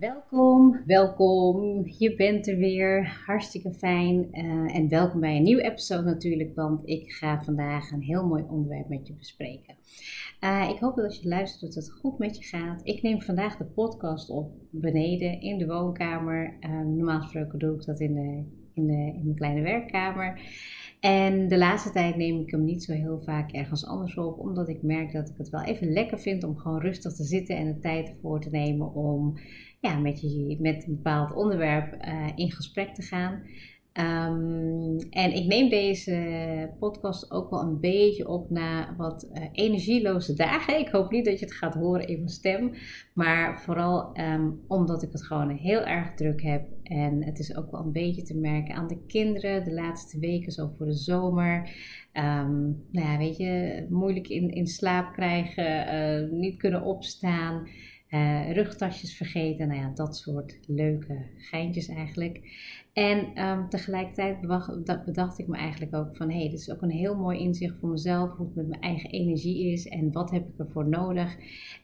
Welkom, welkom. Je bent er weer. Hartstikke fijn. Uh, en welkom bij een nieuwe episode natuurlijk, want ik ga vandaag een heel mooi onderwerp met je bespreken. Uh, ik hoop dat als je luistert dat het goed met je gaat. Ik neem vandaag de podcast op beneden in de woonkamer. Uh, normaal gesproken doe ik dat in de, in de, in de kleine werkkamer. En de laatste tijd neem ik hem niet zo heel vaak ergens anders op, omdat ik merk dat ik het wel even lekker vind om gewoon rustig te zitten en de tijd voor te nemen om ja, met, je, met een bepaald onderwerp uh, in gesprek te gaan. Um, en ik neem deze podcast ook wel een beetje op na wat uh, energieloze dagen. Ik hoop niet dat je het gaat horen in mijn stem. Maar vooral um, omdat ik het gewoon heel erg druk heb. En het is ook wel een beetje te merken aan de kinderen de laatste weken, zo voor de zomer. Um, nou ja, weet je, moeilijk in, in slaap krijgen, uh, niet kunnen opstaan. Uh, rugtasjes vergeten, nou ja, dat soort leuke geintjes eigenlijk. En um, tegelijkertijd bedacht, bedacht, ik me eigenlijk ook van, hé, hey, dit is ook een heel mooi inzicht voor mezelf, hoe het met mijn eigen energie is en wat heb ik ervoor nodig.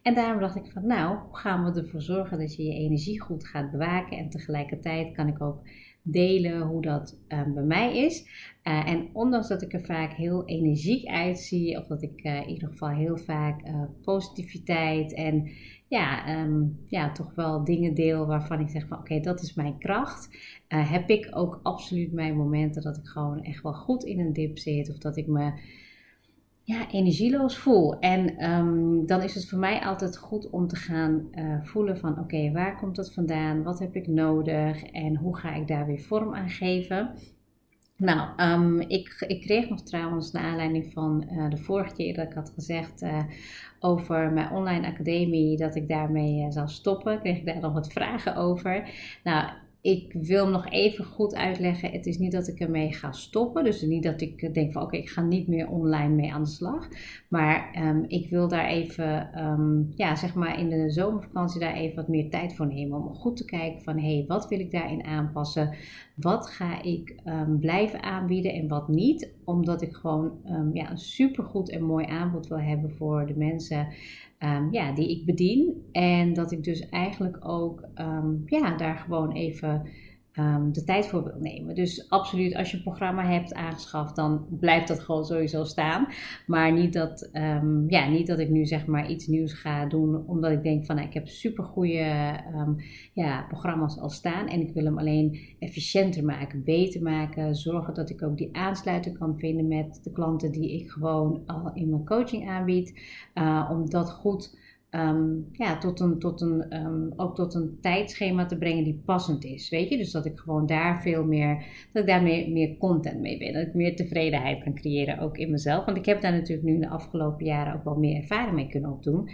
En daarom dacht ik van, nou, hoe gaan we ervoor zorgen dat je je energie goed gaat bewaken en tegelijkertijd kan ik ook delen hoe dat um, bij mij is. Uh, en ondanks dat ik er vaak heel energiek uitzie, of dat ik uh, in ieder geval heel vaak uh, positiviteit en ja, um, ja, toch wel dingen deel waarvan ik zeg van oké, dat is mijn kracht. Heb ik ook absoluut mijn momenten dat ik gewoon echt wel goed in een dip zit of dat ik me ja, energieloos voel. En um, dan is het voor mij altijd goed om te gaan uh, voelen van oké, waar komt dat vandaan? Wat heb ik nodig? En hoe ga ik daar weer vorm aan geven? Nou, um, ik, ik kreeg nog trouwens naar aanleiding van uh, de vorige keer dat ik had gezegd uh, over mijn online academie dat ik daarmee uh, zou stoppen, kreeg ik daar nog wat vragen over. Nou, ik wil hem nog even goed uitleggen. Het is niet dat ik ermee ga stoppen. Dus niet dat ik denk van oké, ik ga niet meer online mee aan de slag. Maar um, ik wil daar even, um, ja, zeg maar in de zomervakantie daar even wat meer tijd voor nemen. Om goed te kijken van hé, hey, wat wil ik daarin aanpassen? Wat ga ik um, blijven aanbieden en wat niet? Omdat ik gewoon ja, een supergoed en mooi aanbod wil hebben voor de mensen um, ja, die ik bedien. En dat ik dus eigenlijk ook um, ja, daar gewoon even um, de tijd voor wil nemen. Dus absoluut, als je een programma hebt aangeschaft, dan blijft dat gewoon sowieso staan. Maar niet dat, um, ja, niet dat ik nu zeg maar iets nieuws ga doen, omdat ik denk van nou, ik heb super goede um, ja, programma's al staan en ik wil hem alleen efficiënter maken, beter maken. Zorgen dat ik ook die aansluiting kan vinden met de klanten die ik gewoon al in mijn coaching aanbied. Uh, om dat goed um, ja, tot een, tot een, um, ook tot een tijdschema te brengen die passend is. Weet je, dus dat ik gewoon daar veel meer, dat ik daar meer, meer content mee ben. Dat ik meer tevredenheid kan creëren, ook in mezelf. Want ik heb daar natuurlijk nu de afgelopen jaren ook wel meer ervaring mee kunnen opdoen.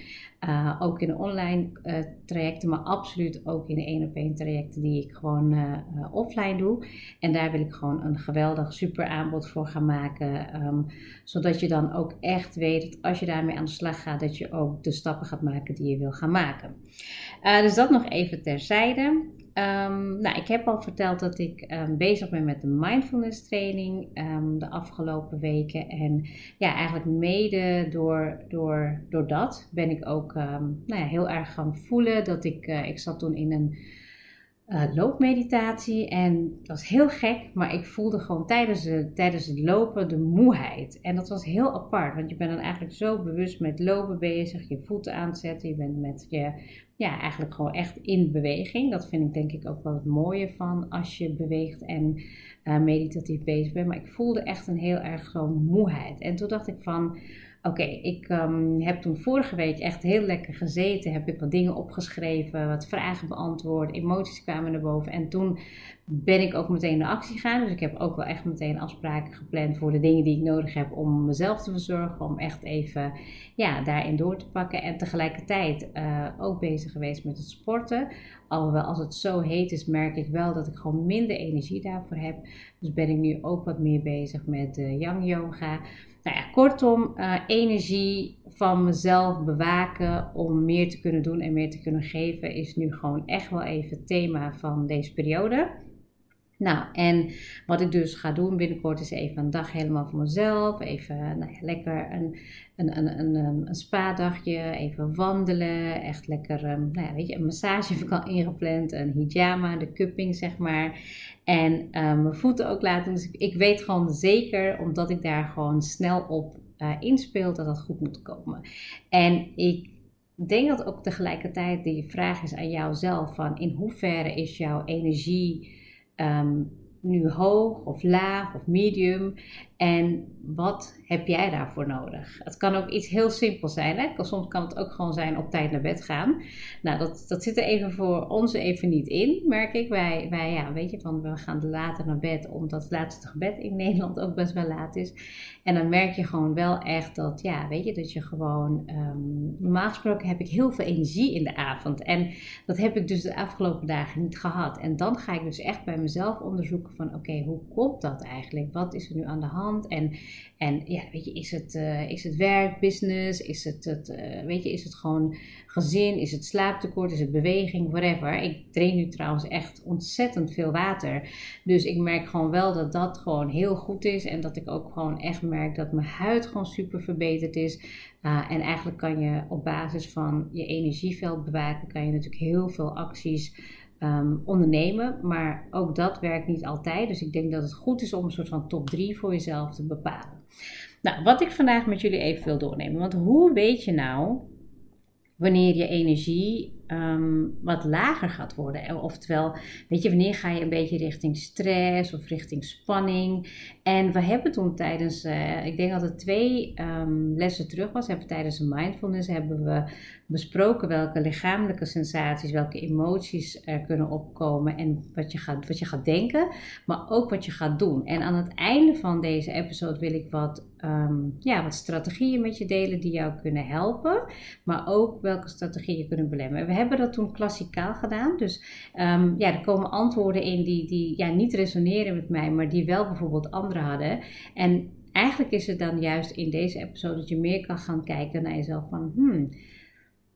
Uh, ook in online uh, trajecten, maar absoluut ook in de één op één trajecten die ik gewoon uh, offline doe. En daar wil ik gewoon een geweldig super aanbod voor gaan maken. Um, zodat je dan ook echt weet dat als je daarmee aan de slag gaat, dat je ook de stappen gaat maken die je wil gaan maken. dus dat nog even terzijde. Um, nou, ik heb al verteld dat ik um, bezig ben met de mindfulness training um, de afgelopen weken. En ja, eigenlijk mede door, door, door dat ben ik ook nou ja, heel erg gaan voelen dat ik, uh, ik zat toen in een uh, loopmeditatie en dat was heel gek, maar ik voelde gewoon tijdens, de, tijdens het lopen de moeheid. En dat was heel apart, want je bent dan eigenlijk zo bewust met lopen bezig, je voeten aanzetten, je bent met je ja, eigenlijk gewoon echt in beweging. Dat vind ik denk ik ook wel het mooie van als je beweegt en uh, meditatief bezig bent. Maar ik voelde echt een heel erg gewoon moeheid. En toen dacht ik van, oké, ik ehm, heb toen vorige week echt heel lekker gezeten. Heb ik wat dingen opgeschreven, wat vragen beantwoord, emoties kwamen naar boven. En toen ben ik ook meteen naar actie gegaan. Dus ik heb ook wel echt meteen afspraken gepland voor de dingen die ik nodig heb om mezelf te verzorgen. Om echt even ja, daarin door te pakken. En tegelijkertijd uh, ook bezig geweest met het sporten. Alhoewel als het zo heet is, merk ik wel dat ik gewoon minder energie daarvoor heb. Dus ben ik nu ook wat meer bezig met uh, yang yoga. Nou ja, kortom, uh, energie van mezelf bewaken om meer te kunnen doen en meer te kunnen geven is nu gewoon echt wel even het thema van deze periode. Nou, en wat ik dus ga doen binnenkort is even een dag helemaal voor mezelf. Even nou ja, lekker een, een, een, een, een spa-dagje, even wandelen. Echt lekker, um, nou ja, weet je, een massage heb ik al ingepland. Een hijama, de cupping zeg maar. En um, mijn voeten ook laten. Dus ik, weet gewoon zeker, omdat ik daar gewoon snel op uh, inspeel, dat dat goed moet komen. En ik denk dat ook tegelijkertijd die vraag is aan jouzelf van in hoeverre is jouw energie um, nu hoog of laag of medium. En wat heb jij daarvoor nodig? Het kan ook iets heel simpels zijn. Hè? Soms kan het ook gewoon zijn op tijd naar bed gaan. Nou, dat, dat zit er even voor ons even niet in, merk ik. Wij, wij ja, weet je, van we gaan later naar bed, omdat het laatste gebed in Nederland ook best wel laat is. En dan merk je gewoon wel echt dat, ja, weet je, dat je gewoon, um, normaal gesproken heb ik heel veel energie in de avond. En dat heb ik dus de afgelopen dagen niet gehad. En dan ga ik dus echt bij mezelf onderzoeken van, oké, hoe komt dat eigenlijk? Wat is er nu aan de hand? En, en ja, weet je, is het, uh, is het werk, business? Is het, het uh, weet je, is het gewoon gezin? Is het slaaptekort? Is het beweging? Whatever. Ik train nu trouwens echt ontzettend veel water. Dus ik merk gewoon wel dat dat gewoon heel goed is. En dat ik ook gewoon echt merk dat mijn huid gewoon super verbeterd is. Uh, en eigenlijk kan je op basis van je energieveld bewaken, kan je natuurlijk heel veel acties um, ondernemen. Maar ook dat werkt niet altijd. Dus ik denk dat het goed is om een soort van top 3 voor jezelf te bepalen. Nou, wat ik vandaag met jullie even wil doornemen. Want hoe weet je nou wanneer je energie um, wat lager gaat worden. Oftewel, weet je, wanneer ga je een beetje richting stress of richting spanning? En we hebben toen tijdens, uh, ik denk dat het twee um, lessen terug was, hebben tijdens een mindfulness hebben we besproken welke lichamelijke sensaties, welke emoties er kunnen opkomen en wat je gaat, wat je gaat denken, maar ook wat je gaat doen. En aan het einde van deze episode wil ik wat, um, ja, wat strategieën met je delen die jou kunnen helpen, maar ook welke strategieën kunnen belemmeren. We hebben dat toen klassikaal gedaan, dus um, ja, er komen antwoorden in die, die ja, niet resoneren met mij, maar die wel bijvoorbeeld anderen hadden. En eigenlijk is het dan juist in deze episode dat je meer kan gaan kijken naar jezelf van, hmm,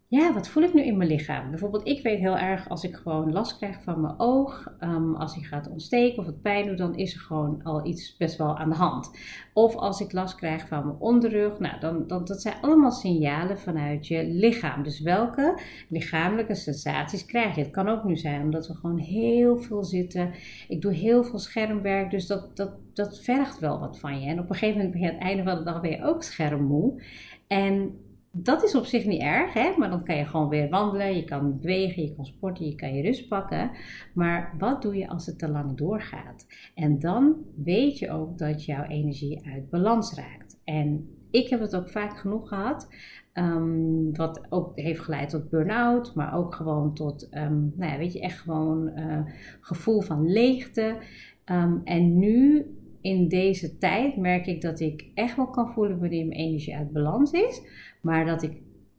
ja, wat voel ik nu in mijn lichaam? Bijvoorbeeld, ik weet heel erg als ik gewoon last krijg van mijn oog, um, als hij gaat ontsteken of het pijn doet, dan is er gewoon al iets best wel aan de hand. Of als ik last krijg van mijn onderrug, nou, dan, dan dat zijn allemaal signalen vanuit je lichaam. Dus welke lichamelijke sensaties krijg je? Het kan ook nu zijn omdat we gewoon heel veel zitten. Ik doe heel veel schermwerk, dus dat, dat, dat vergt wel wat van je. En op een gegeven moment, aan het einde van de dag, ben je ook schermmoe. En dat is op zich niet erg, hè? maar dan kan je gewoon weer wandelen, je kan bewegen, je kan sporten, je kan je rust pakken. Maar wat doe je als het te lang doorgaat? En dan weet je ook dat jouw energie uit balans raakt. En ik heb het ook vaak genoeg gehad, um, wat ook heeft geleid tot burn-out, maar ook gewoon tot, um, nou ja, weet je, echt gewoon uh, gevoel van leegte. Um, en nu in deze tijd merk ik dat ik echt wel kan voelen wanneer mijn energie uit balans is. Maar dat ik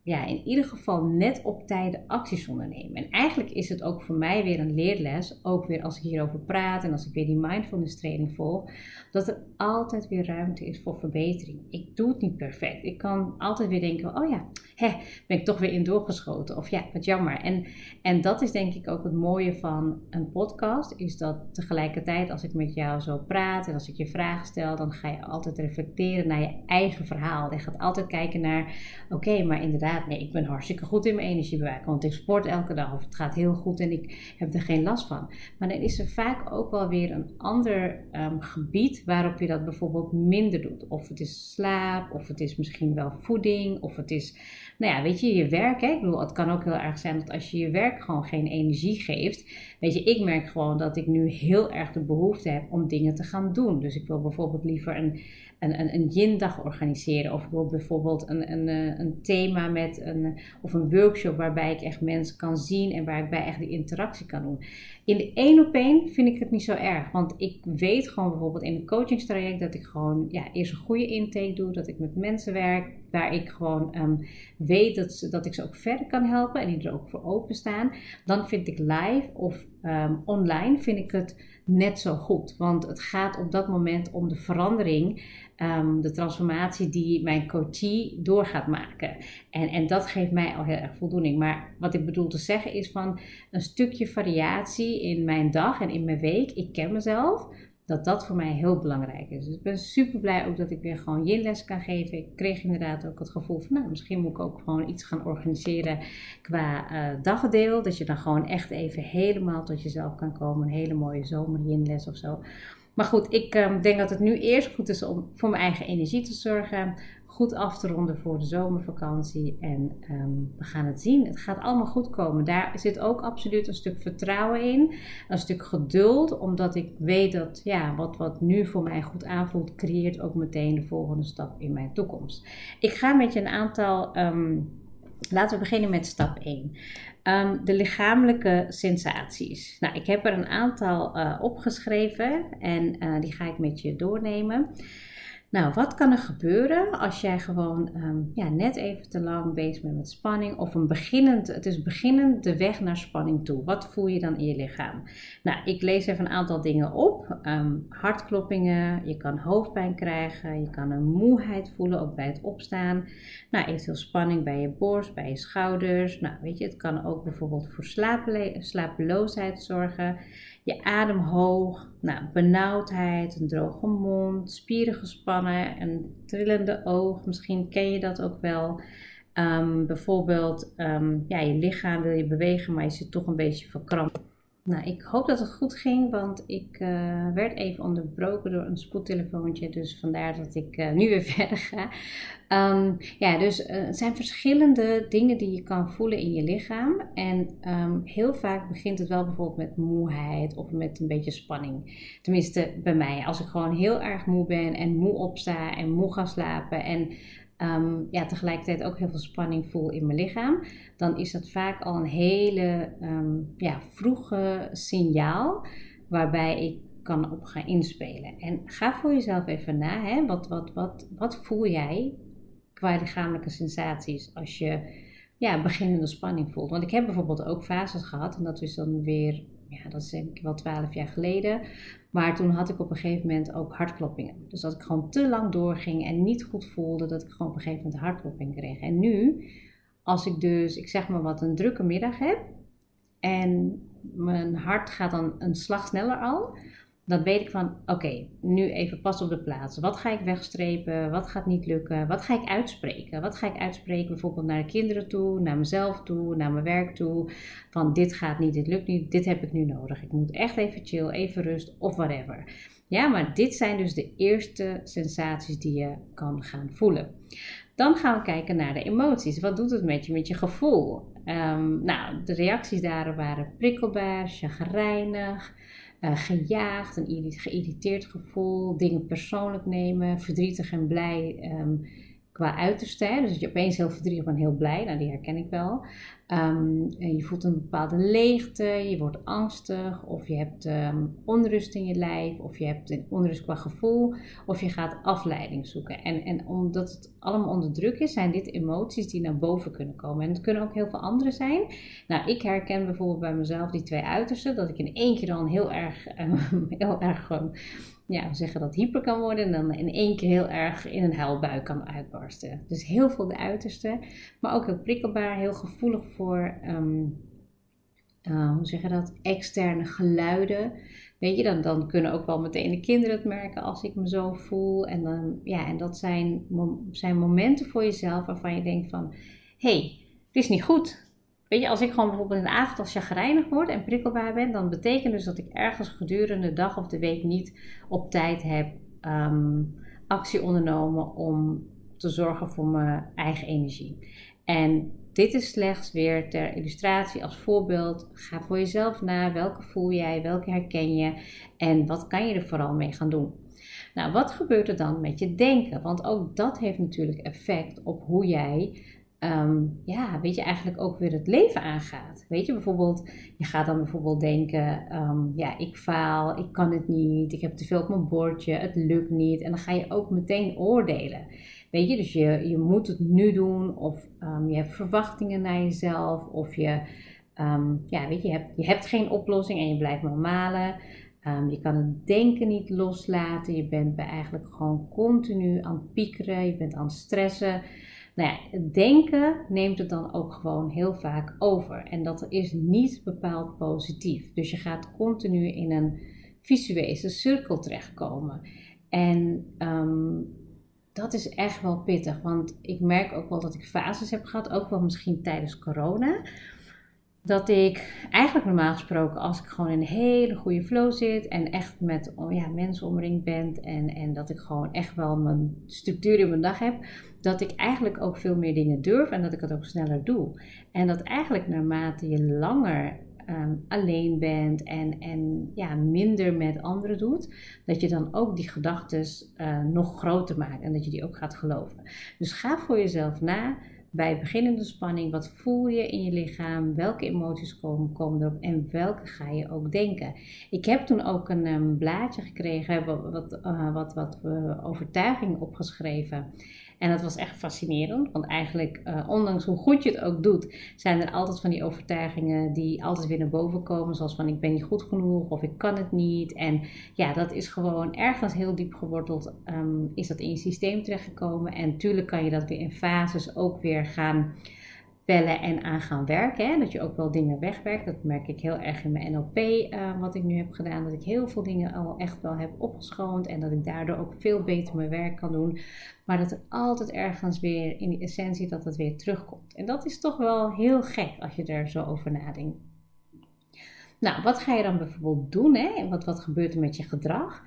ja, in ieder geval net op tijd acties ondernemen. En eigenlijk is het ook voor mij weer een leerles, ook weer als ik hierover praat en als ik weer die mindfulness training volg, dat er altijd weer ruimte is voor verbetering. Ik doe het niet perfect. Ik kan altijd weer denken, oh ja, hè, ben ik toch weer in doorgeschoten. Of ja, wat jammer. En, en dat is denk ik ook het mooie van een podcast, is dat tegelijkertijd als ik met jou zo praat en als ik je vragen stel, dan ga je altijd reflecteren naar je eigen verhaal. Je gaat altijd kijken naar, oké, maar inderdaad, nee, ik ben hartstikke goed in mijn energiebewaking, want ik sport elke dag of het gaat heel goed en ik heb er geen last van. Maar dan is er vaak ook wel weer een ander um, gebied waarop je dat bijvoorbeeld minder doet. Of het is slaap, of het is misschien wel voeding, of het is, nou ja, weet je, je werk. Hè? Ik bedoel, het kan ook heel erg zijn dat als je je werk gewoon geen energie geeft. Weet je, ik merk gewoon dat ik nu heel erg de behoefte heb om dingen te gaan doen. Dus ik wil bijvoorbeeld liever een een, een, een yin-dag organiseren. Of bijvoorbeeld een, een, eh, een thema met een, of een workshop waarbij ik echt mensen kan zien en waar ik bij echt die interactie kan doen. In de één op één vind ik het niet zo erg. Want ik weet gewoon bijvoorbeeld in een coachingstraject dat ik gewoon ja, eerst een goede intake doe. Dat ik met mensen werk waar ik gewoon ehm, weet dat, dat ik ze ook verder kan helpen en die er ook voor openstaan. Dan vind ik live of ehm, online vind ik het net zo goed. Want het gaat op dat moment om de verandering, um, de transformatie die mijn coachie door gaat maken. En, en dat geeft mij al heel erg voldoening. Maar wat ik bedoel te zeggen is van een stukje variatie in mijn dag en in mijn week. Ik ken mezelf dat dat voor mij heel belangrijk is. Dus ik ben super blij ook dat ik weer gewoon les kan geven. Ik kreeg inderdaad ook het gevoel van, nou, misschien moet ik ook gewoon iets gaan organiseren qua uh, dagdeel. Dat je dan gewoon echt even helemaal tot jezelf kan komen. Een hele mooie zomer les of zo. Maar goed, ik um, denk dat het nu eerst goed is om voor mijn eigen energie te zorgen goed af te ronden voor de zomervakantie. En ehm, we gaan het zien. Het gaat allemaal goed komen. Daar zit ook absoluut een stuk vertrouwen in. Een stuk geduld. Omdat ik weet dat ja, wat, wat nu voor mij goed aanvoelt, creëert ook meteen de volgende stap in mijn toekomst. Ik ga met je een aantal. Ehm, laten we beginnen met stap 1. Ehm, de lichamelijke sensaties. Nou, ik heb er een aantal uh, opgeschreven en uh, die ga ik met je doornemen. Nou, wat kan er gebeuren als jij gewoon ehm, ja, net even te lang bezig bent met spanning of een beginnend, het is beginnend de weg naar spanning toe. Wat voel je dan in je lichaam? Nou, ik lees even een aantal dingen op. Um, hartkloppingen, je kan hoofdpijn krijgen, je kan een moeheid voelen, ook bij het opstaan. Nou, eventueel spanning bij je borst, bij je schouders. Nou, weet je, het kan ook bijvoorbeeld voor slapeloosheid zorgen je adem hoog, nou, benauwdheid, een droge mond, spieren gespannen, een trillende oog. Misschien ken je dat ook wel. Um, bijvoorbeeld, um, ja, je lichaam wil je bewegen, maar je zit toch een beetje verkrampt. Nou, ik hoop dat het goed ging, want ik uh, werd even onderbroken door een spoedtelefoontje. Dus vandaar dat ik uh, nu weer verder ga. Um, ja, dus uh, zijn verschillende dingen die je kan voelen in je lichaam. En um, heel vaak begint het wel bijvoorbeeld met moeheid of met een beetje spanning. Tenminste, bij mij. Als ik gewoon heel erg moe ben en moe opsta en moe ga slapen en um, ja, tegelijkertijd ook heel veel spanning voel in mijn lichaam, dan is dat vaak al een hele um, ja, vroege signaal waarbij ik kan op gaan inspelen. En ga voor jezelf even na, hè? Wat, wat, wat, wat voel jij qua lichamelijke sensaties als je ja, beginnende spanning voelt? Want ik heb bijvoorbeeld ook fases gehad, en dat is dan weer ja, dat is denk ik wel twaalf jaar geleden. Maar toen had ik op een gegeven moment ook hartkloppingen. Dus dat ik gewoon te lang doorging en niet goed voelde dat ik gewoon op een gegeven moment hartklopping kreeg. En nu, als ik dus, ik zeg maar wat, een drukke middag heb en mijn hart gaat dan een slag sneller al, dan weet ik van, oké, nu even pas op de plaats. Wat ga ik wegstrepen? Wat gaat niet lukken? Wat ga ik uitspreken? Wat ga ik uitspreken bijvoorbeeld naar de kinderen toe, naar mezelf toe, naar mijn werk toe? Van dit gaat niet, dit lukt niet, dit heb ik nu nodig. Ik moet echt even chill, even rust of whatever. Ja, maar dit zijn dus de eerste sensaties die je kan gaan voelen. Dan gaan we kijken naar de emoties. Wat doet het met je, met je gevoel? Um, nou, de reacties daar waren prikkelbaar, chagrijnig, uh, gejaagd, een geïrriteerd gevoel, dingen persoonlijk nemen, verdrietig en blij um, qua uiterste. Dus dat je opeens heel verdrietig bent, heel blij, nou die herken ik wel. Um, je voelt een bepaalde leegte, je wordt angstig, of je hebt um, onrust in je lijf, of je hebt een onrust qua gevoel, of je gaat afleiding zoeken. En, en omdat het allemaal onder druk is, zijn dit emoties die naar boven kunnen komen. En het kunnen ook heel veel andere zijn. Nou, ik herken bijvoorbeeld bij mezelf die twee uitersten, dat ik in één keer dan heel erg, heel erg ja, we zeggen dat hyper kan worden en dan in één keer heel erg in een huilbui kan uitbarsten. Dus heel veel de uiterste, maar ook heel prikkelbaar, heel gevoelig voor, um, uh, hoe zeg je dat, externe geluiden. Weet je, dan, dan kunnen ook wel meteen de kinderen het merken als ik me zo voel. En, dan, ja, en dat zijn, zijn momenten voor jezelf waarvan je denkt van, hé, hey, het is niet goed. Weet je, als ik gewoon bijvoorbeeld in de avond als chagrijnig word en prikkelbaar ben, dan betekent dus dat ik ergens gedurende de dag of de week niet op tijd heb um, actie ondernomen om te zorgen voor mijn eigen energie. En dit is slechts weer ter illustratie als voorbeeld. Ga voor jezelf na. Welke voel jij? Welke herken je? En wat kan je er vooral mee gaan doen? Nou, wat gebeurt er dan met je denken? Want ook dat heeft natuurlijk effect op hoe jij Ehm, ja, weet je, eigenlijk ook weer het leven aangaat. Weet je, bijvoorbeeld, je gaat dan bijvoorbeeld denken, ehm, ja, ik faal, ik kan het niet, ik heb te veel op mijn bordje, het lukt niet. En dan ga je ook meteen oordelen. Weet je, dus je, je moet het nu doen, of um, je hebt verwachtingen naar jezelf, of je, ja, weet je, je hebt, je hebt geen oplossing en je blijft maar malen. je kan het denken niet loslaten, je bent bij eigenlijk gewoon continu aan piekeren, je bent aan stressen. Nou ja, het denken neemt het dan ook gewoon heel vaak over. En dat is niet bepaald positief. Dus je gaat continu in een visuele cirkel terechtkomen. En ehm, dat is echt wel pittig. Want ik merk ook wel dat ik fases heb gehad, ook wel misschien tijdens corona dat ik eigenlijk normaal gesproken, als ik gewoon in een hele goede flow zit en echt met ja, mensen omringd ben en, en dat ik gewoon echt wel mijn structuur in mijn dag heb, dat ik eigenlijk ook veel meer dingen durf en dat ik het ook sneller doe. En dat eigenlijk naarmate je langer ehm, alleen bent en, en ja, minder met anderen doet, dat je dan ook die gedachten uh, nog groter maakt en dat je die ook gaat geloven. Dus ga voor jezelf na bij beginnende spanning, wat voel je in je lichaam? Welke emoties komen, komen erop en welke ga je ook denken? Ik heb toen ook een um, blaadje gekregen, wat, wat, wat, wat uh, overtuiging opgeschreven. En dat was echt fascinerend, want eigenlijk, uh, ondanks hoe goed je het ook doet, zijn er altijd van die overtuigingen die altijd weer naar boven komen. Zoals van ik ben niet goed genoeg of ik kan het niet. En ja, dat is gewoon ergens heel diep geworteld, um, is dat in je systeem terechtgekomen. En natuurlijk kan je dat weer in fases ook weer gaan bellen en aan gaan werken. Hè? Dat je ook wel dingen wegwerkt. Dat merk ik heel erg in mijn NLP, uh, wat ik nu heb gedaan. Dat ik heel veel dingen al echt wel heb opgeschoond. En dat ik daardoor ook veel beter mijn werk kan doen. Maar dat er altijd ergens weer in die essentie dat het weer terugkomt. En dat is toch wel heel gek als je er zo over nadenkt. Nou, wat ga je dan bijvoorbeeld doen? Hè? Wat, wat gebeurt er met je gedrag?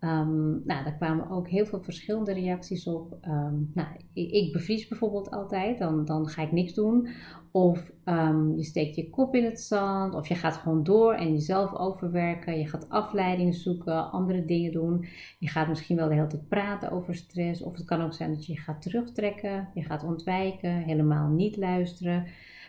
Um, nou, daar kwamen ook heel veel verschillende reacties op. Um, nou, ik, bevries bijvoorbeeld altijd, dan, dan ga ik niks doen. Of um, je steekt je kop in het zand, of je gaat gewoon door en jezelf overwerken. Je gaat afleiding zoeken, andere dingen doen. Je gaat misschien wel de hele tijd praten over stress. Of het kan ook zijn dat je gaat terugtrekken, je gaat ontwijken, helemaal niet luisteren.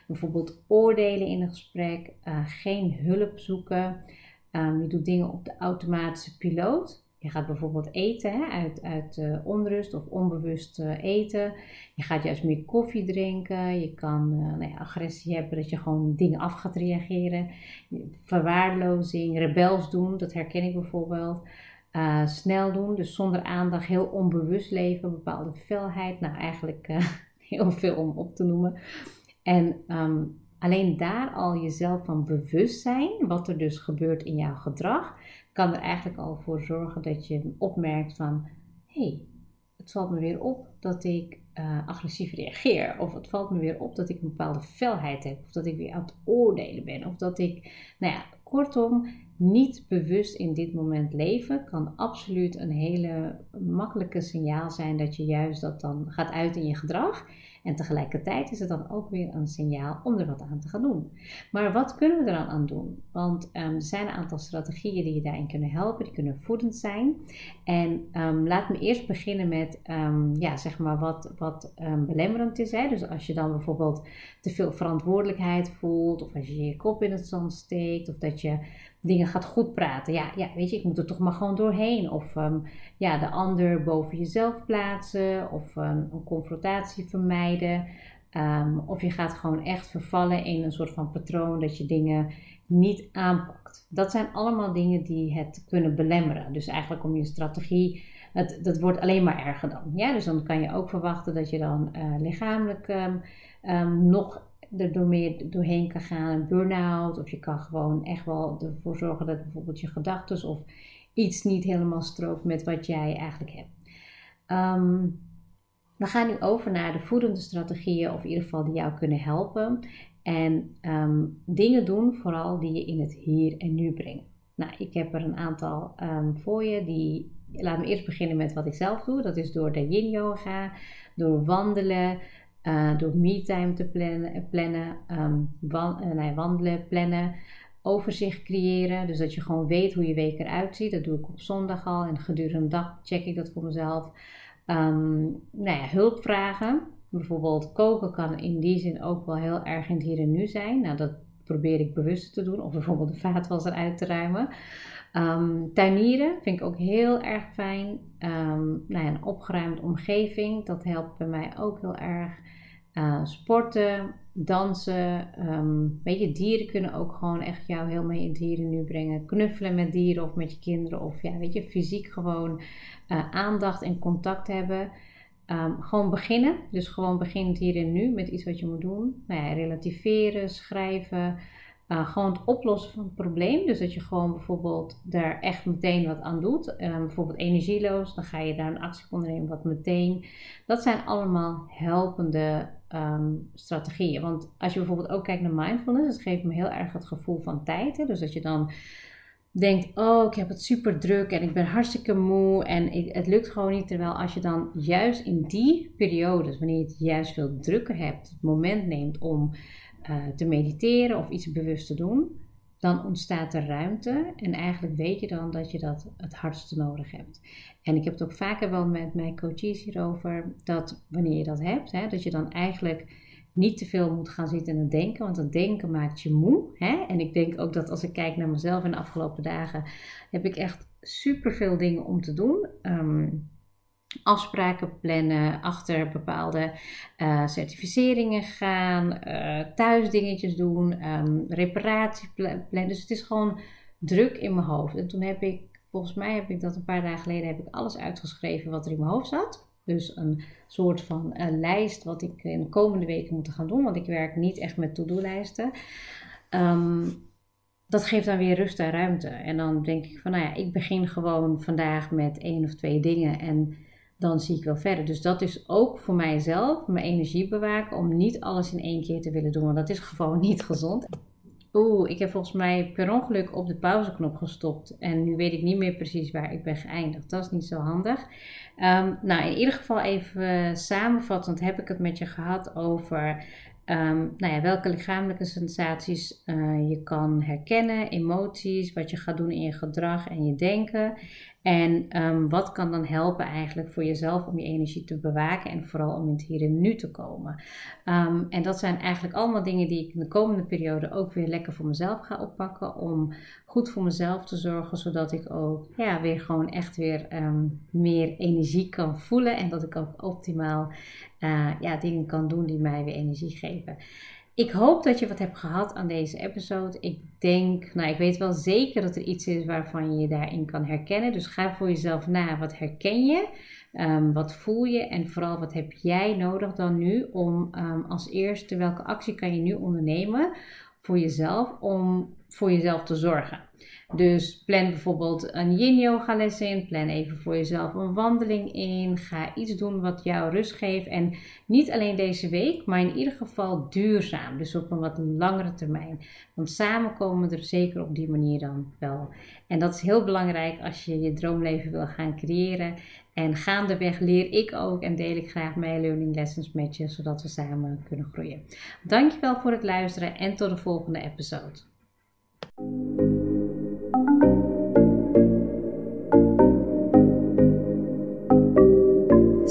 Bijvoorbeeld oordelen in een gesprek, uh, geen hulp zoeken. je doet dingen op de automatische piloot. Je gaat bijvoorbeeld eten uit, uit uh, onrust of onbewust uh, eten. Je gaat juist meer koffie drinken. Je kan uh, nou ja, agressie hebben dat je gewoon dingen af gaat reageren. Verwaarlozing, rebels doen, dat herken ik bijvoorbeeld. snel doen, dus zonder aandacht, heel onbewust leven, bepaalde felheid. Nou, eigenlijk heel veel om op te noemen. En um, alleen daar al jezelf van bewust zijn, wat er dus gebeurt in jouw gedrag kan er eigenlijk al voor zorgen dat je opmerkt van hé, hey, het valt me weer op dat ik uh, agressief reageer. Of het valt me weer op dat ik een bepaalde felheid heb. Of dat ik weer aan het oordelen ben. Of dat ik, nou ja, kortom, niet bewust in dit moment leven kan absoluut een hele makkelijke signaal zijn dat je juist dat dan gaat uit in je gedrag. En tegelijkertijd is het dan ook weer een signaal om er wat aan te gaan doen. Maar wat kunnen we er dan aan doen? Want um, er zijn een aantal strategieën die je daarin kunnen helpen, die kunnen voedend zijn. En um, laat me eerst beginnen met um, ja, zeg maar wat, wat belemmerend is. Dus als je dan bijvoorbeeld te veel verantwoordelijkheid voelt, of als je je kop in het zand steekt, of dat je dingen gaat goed praten. Ja, ja, weet je, ik moet er toch maar gewoon doorheen. Of um, ja, de ander boven jezelf plaatsen. Of um, een confrontatie vermijden. Um, of je gaat gewoon echt vervallen in een soort van patroon dat je dingen niet aanpakt. Dat zijn allemaal dingen die het kunnen belemmeren. Dus eigenlijk om je strategie, het, dat wordt alleen maar erger dan. Ja? Dus dan kan je ook verwachten dat je dan uh, lichamelijk nog er door meer doorheen kan gaan, een burn-out. Of je kan gewoon echt wel ervoor zorgen dat bijvoorbeeld je gedachten of iets niet helemaal strookt met wat jij eigenlijk hebt. Ehm, we gaan nu over naar de voedende strategieën, of in ieder geval die jou kunnen helpen. En ehm, dingen doen, vooral die je in het hier en nu brengt. Nou, ik heb er een aantal um, voor je. Die, laat me eerst beginnen met wat ik zelf doe. Dat is door de yin yoga, door wandelen, uh, door me-time te plannen, plannen um, wandelen, plannen. overzicht creëren. Dus dat je gewoon weet hoe je week eruit ziet. Dat doe ik op zondag al en gedurende de dag check ik dat voor mezelf. Um, nou ja, hulp vragen. Bijvoorbeeld koken kan in die zin ook wel heel erg in het hier en nu zijn. Nou, dat probeer ik bewust te doen. Of bijvoorbeeld de vaatwasser uit te ruimen. Um, tuinieren vind ik ook heel erg fijn. Um, nou ja, een opgeruimde omgeving, dat helpt bij mij ook heel erg. Uh, sporten, dansen, um, weet je, dieren kunnen ook gewoon echt jou heel mee in dieren nu brengen. Knuffelen met dieren of met je kinderen of ja, weet je, fysiek gewoon uh, aandacht en contact hebben. Um, gewoon beginnen, dus gewoon beginnen hier en nu met iets wat je moet doen. Nou ja, relativeren, schrijven, uh, gewoon het oplossen van het probleem. Dus dat je gewoon bijvoorbeeld daar echt meteen wat aan doet. Uh, bijvoorbeeld energieloos, dan ga je daar een actie ondernemen wat meteen. Dat zijn allemaal helpende um, strategieën. Want als je bijvoorbeeld ook kijkt naar mindfulness, dat geeft me heel erg het gevoel van tijd. Hè? Dus dat je dan denkt, oh ik heb het super druk en ik ben hartstikke moe en ik, het lukt gewoon niet. Terwijl als je dan juist in die periodes, wanneer je het juist veel drukker hebt, het moment neemt om uh, te mediteren of iets bewust te doen, dan ontstaat er ruimte en eigenlijk weet je dan dat je dat het hardste nodig hebt. En ik heb het ook vaker wel met mijn coaches hierover, dat wanneer je dat hebt, hè, dat je dan eigenlijk niet te veel moet gaan zitten en denken, want dat denken maakt je moe. Hè? En ik denk ook dat als ik kijk naar mezelf in de afgelopen dagen, heb ik echt super veel dingen om te doen. Um, afspraken plannen, achter bepaalde uh, certificeringen gaan, uh, thuisdingetjes doen, um, reparatie plannen. Dus het is gewoon druk in mijn hoofd. En toen heb ik, volgens mij heb ik dat een paar dagen geleden, heb ik alles uitgeschreven wat er in mijn hoofd zat. Dus een soort van uh, lijst wat ik in de komende weken moet gaan doen, want ik werk niet echt met to-do-lijsten. Um, dat geeft dan weer rust en ruimte. En dan denk ik van, nou ja, ik begin gewoon vandaag met één of twee dingen en dan zie ik wel verder. Dus dat is ook voor mijzelf mijn energie bewaken om niet alles in één keer te willen doen, want dat is gewoon niet gezond. Oeh, ik heb volgens mij per ongeluk op de pauzeknop gestopt. En nu weet ik niet meer precies waar ik ben geëindigd. Dat is niet zo handig. Um, nou, in ieder geval even samenvattend heb ik het met je gehad over um, nou ja, welke lichamelijke sensaties uh, je kan herkennen, emoties, wat je gaat doen in je gedrag en je denken. En um, wat kan dan helpen eigenlijk voor jezelf om je energie te bewaken en vooral om in het hier en nu te komen. Um, en dat zijn eigenlijk allemaal dingen die ik in de komende periode ook weer lekker voor mezelf ga oppakken. Om goed voor mezelf te zorgen, zodat ik ook ja, weer gewoon echt weer um, meer energie kan voelen. En dat ik ook optimaal uh, ja, dingen kan doen die mij weer energie geven. Ik hoop dat je wat hebt gehad aan deze episode. Ik denk, nou, ik weet wel zeker dat er iets is waarvan je je daarin kan herkennen. Dus ga voor jezelf na. Wat herken je? Um, wat voel je? En vooral, wat heb jij nodig dan nu om um, als eerste, welke actie kan je nu ondernemen voor jezelf om voor jezelf te zorgen? Dus plan bijvoorbeeld een yin yoga les in. Plan even voor jezelf een wandeling in. Ga iets doen wat jou rust geeft. En niet alleen deze week, maar in ieder geval duurzaam. Dus op een wat langere termijn. Want samen komen we er zeker op die manier dan wel. En dat is heel belangrijk als je je droomleven wil gaan creëren. En gaandeweg leer ik ook en deel ik graag mijn learning lessons met je, zodat we samen kunnen groeien. Dankjewel voor het luisteren en tot de volgende episode.